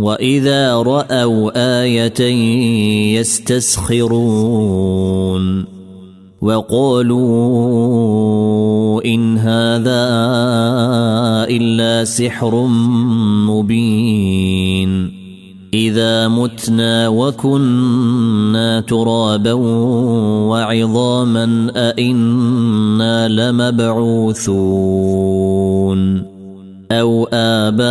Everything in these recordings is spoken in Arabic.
واذا راوا إيه يستسخرون وقالوا ان هذا الا سحر مبين اذا متنا وكنا ترابا وعظاما ائنا لمبعوثون أو اباؤنا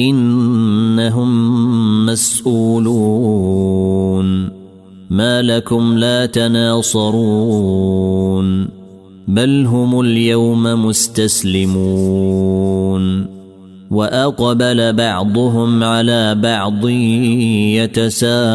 إنهم مسؤولون. ما لكم لا تناصرون. بل هم اليوم مستسلمون. وأقبل بعضهم على بعض يتساءلون.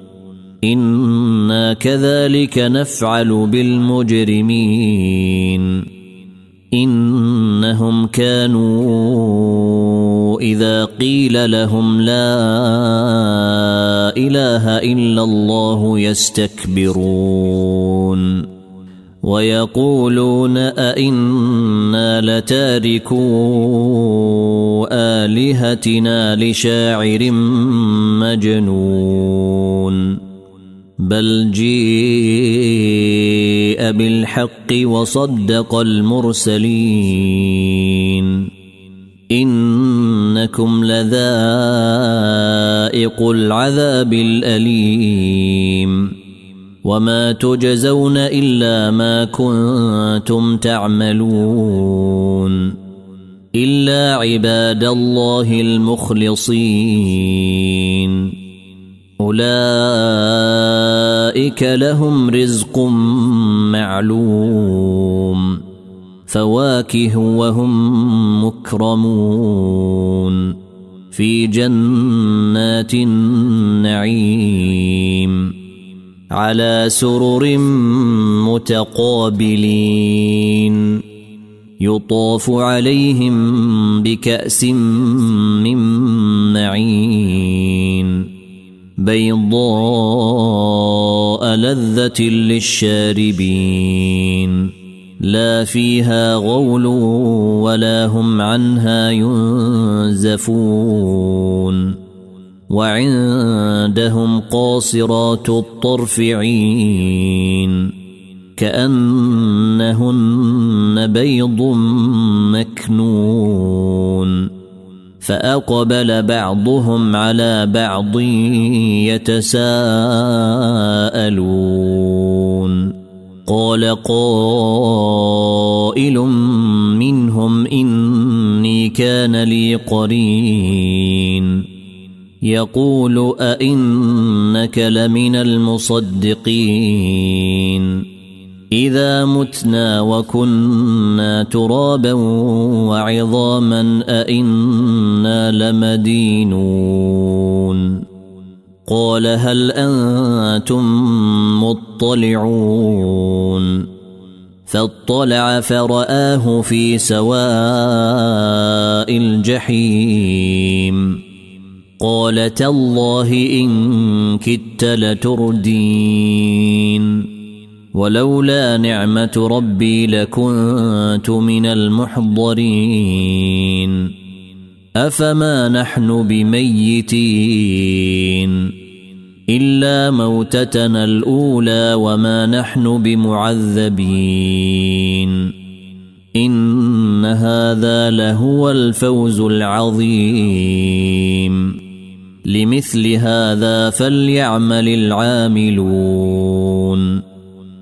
أنا كذلك نفعل بالمجرمين انهم كانوا اذا قيل لهم لا اله الا الله يستكبرون ويقولون أئنا لتاركو آلهتنا لشاعر مجنون بل جيء بالحق وصدق المرسلين إنكم لذائق العذاب الأليم وما تجزون الا ما كنتم تعملون الا عباد الله المخلصين أولئك لهم رزق معلوم فواكه وهم مكرمون في جنات النعيم على سرر متقابلين يطاف عليهم بكأس من معين بيضاء لذة للشاربين لا فيها غول ولا هم عنها ينزفون وعندهم قاصرات الطرف عين كأنهن بيض مكنون فأقبل بعضهم على بعض يتساءلون. قال قائل منهم إني كان لي قرين. يقول أئنك لمن المصدقين. إذا متنا وكنا ترابا وعظاما أئنا لمدينون. قال هل أنتم مطلعون؟ فاطلع فرآه في سواء الجحيم. قال تالله إن كدت لتردين. ولولا نعمة ربي لكنت من المحضرين. أفما نحن بميتين؟ إلا موتتنا الأولى وما نحن بمعذبين. إن هذا لهو الفوز العظيم. لمثل هذا فليعمل العاملون.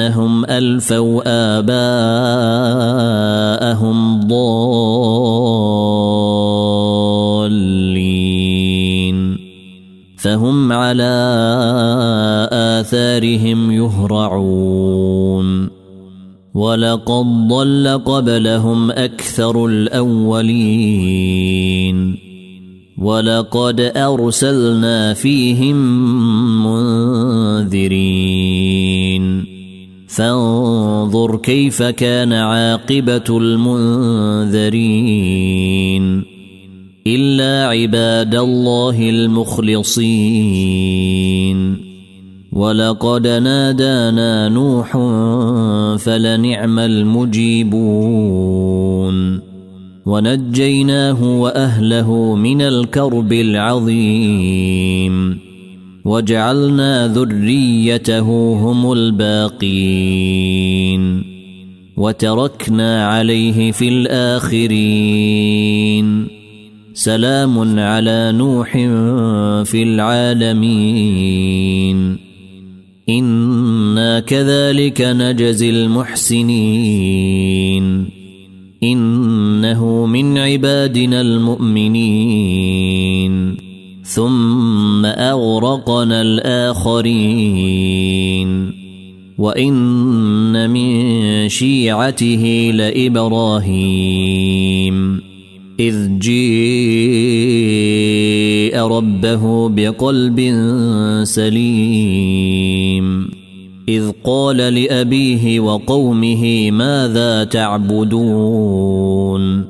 إنهم ألفوا آباءهم ضالين. فهم على آثارهم يهرعون. ولقد ضل قبلهم أكثر الأولين. ولقد أرسلنا فيهم منذرين. فانظر كيف كان عاقبة المنذرين. إلا عباد الله المخلصين. ولقد نادانا نوح فلنعم المجيبون. ونجيناه وأهله من الكرب العظيم. وجعلنا ذريته هم الباقين وتركنا عليه في الآخرين. سلام على نوح في العالمين. إنا كذلك نجزي المحسنين. إنه من عبادنا المؤمنين. ثم أغرقنا الآخرين. وإن من شيعته لإبراهيم. إذ جيء ربه بقلب سليم. إذ قال لأبيه وقومه ماذا تعبدون؟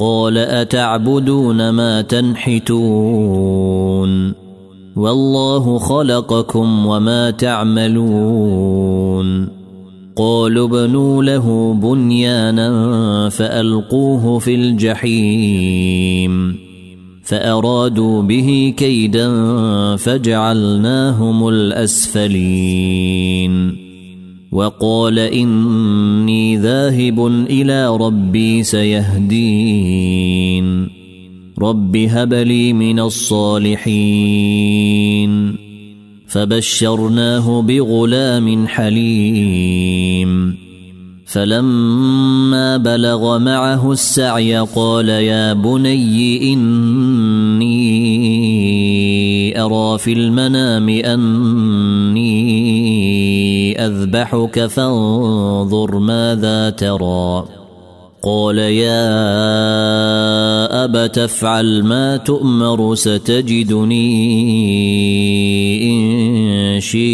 قال أتعبدون ما تنحتون والله خلقكم وما تعملون قالوا ابنوا له بنيانا فألقوه في الجحيم فأرادوا به كيدا فجعلناهم الأسفلين وقال إني ذاهب إلى ربي سيهدين. رب هب لي من الصالحين. فبشرناه بغلام حليم. فلما بلغ معه السعي قال يا بني أرى في المنام أني أذبحك فانظر ماذا ترى. قال يا أبا تفعل ما تؤمر ستجدني إن شيء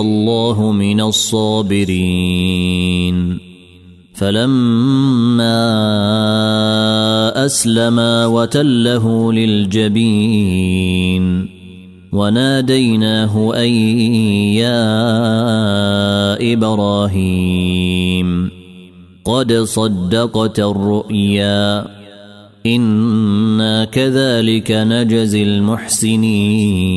الله من الصابرين. فلما أسلما وتله للجبين وناديناه أن يا إبراهيم قد صدقت الرؤيا إنا كذلك نجزي المحسنين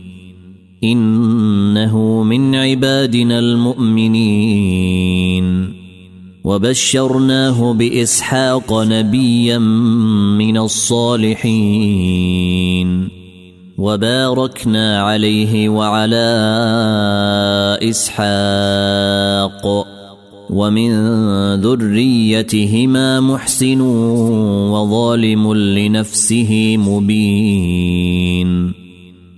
إنه من عبادنا المؤمنين. وبشرناه بإسحاق نبيا من الصالحين. وباركنا عليه وعلى إسحاق. ومن ذريتهما محسن وظالم لنفسه مبين.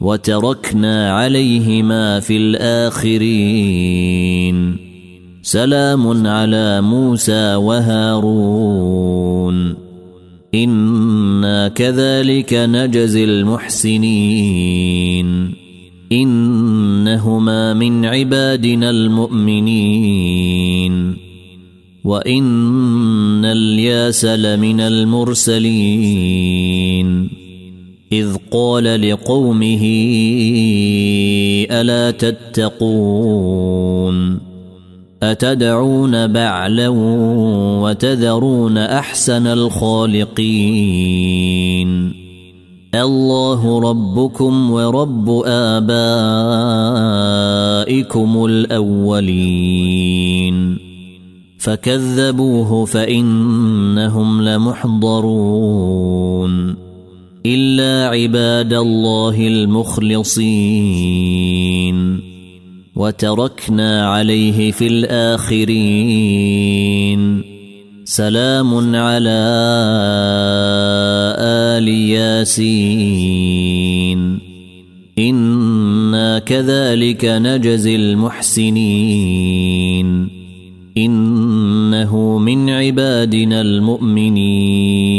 وتركنا عليهما في الآخرين. سلام على موسى وهارون. إنا كذلك نجزي المحسنين. إنهما من عبادنا المؤمنين. وإن الياس لمن المرسلين. إذ قال لقومه ألا تتقون؟ أتدعون بعلا وتذرون أحسن الخالقين؟ الله ربكم ورب آبائكم الأولين. فكذبوه فإنهم لمحضرون. إلا عباد الله المخلصين. وتركنا عليه في الآخرين. سلام على آل ياسين. إنا كذلك نجزي المحسنين. إنه من عبادنا المؤمنين.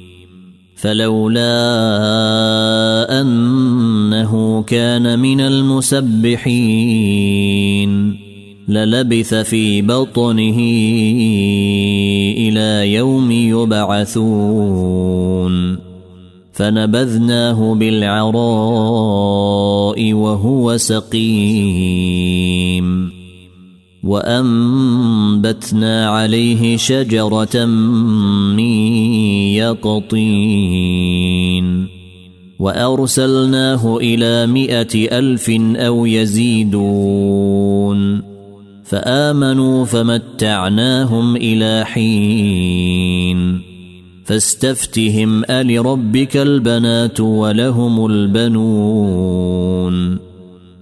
فلولا أنه كان من المسبحين للبث في بطنه إلى يوم يبعثون. فنبذناه بالعراء وهو سقيم. وأنبتنا عليه شجرة من يقطين وأرسلناه إلى مائه ألف أو يزيدون فآمنوا فمتعناهم إلى حين فاستفتهم ألربك البنات ولهم البنون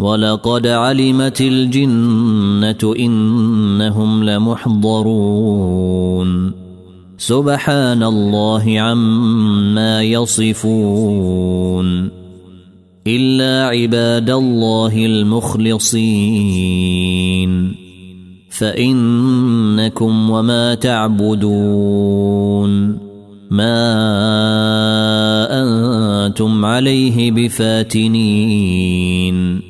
ولقد علمت الجنة إنهم لمحضرون. سبحان الله عما يصفون. إلا عباد الله المخلصين. فإنكم وما تعبدون. ما أنتم عليه بفاتنين.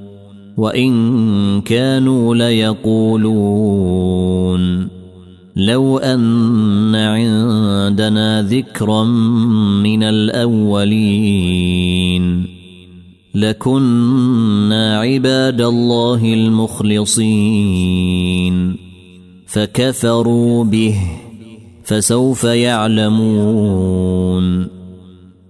وإن كانوا ليقولون. لو أن عندنا ذكرا من الأولين لكنا عباد الله المخلصين. فكفروا به فسوف يعلمون.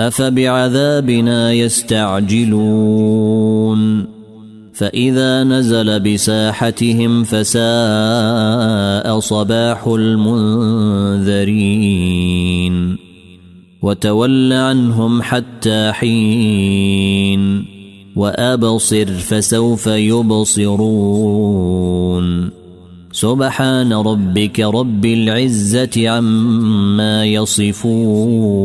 أفبعذابنا يستعجلون فإذا نزل بساحتهم فساء صباح المنذرين وتول عنهم حتى حين وأبصر فسوف يبصرون سبحان ربك رب العزة عما يصفون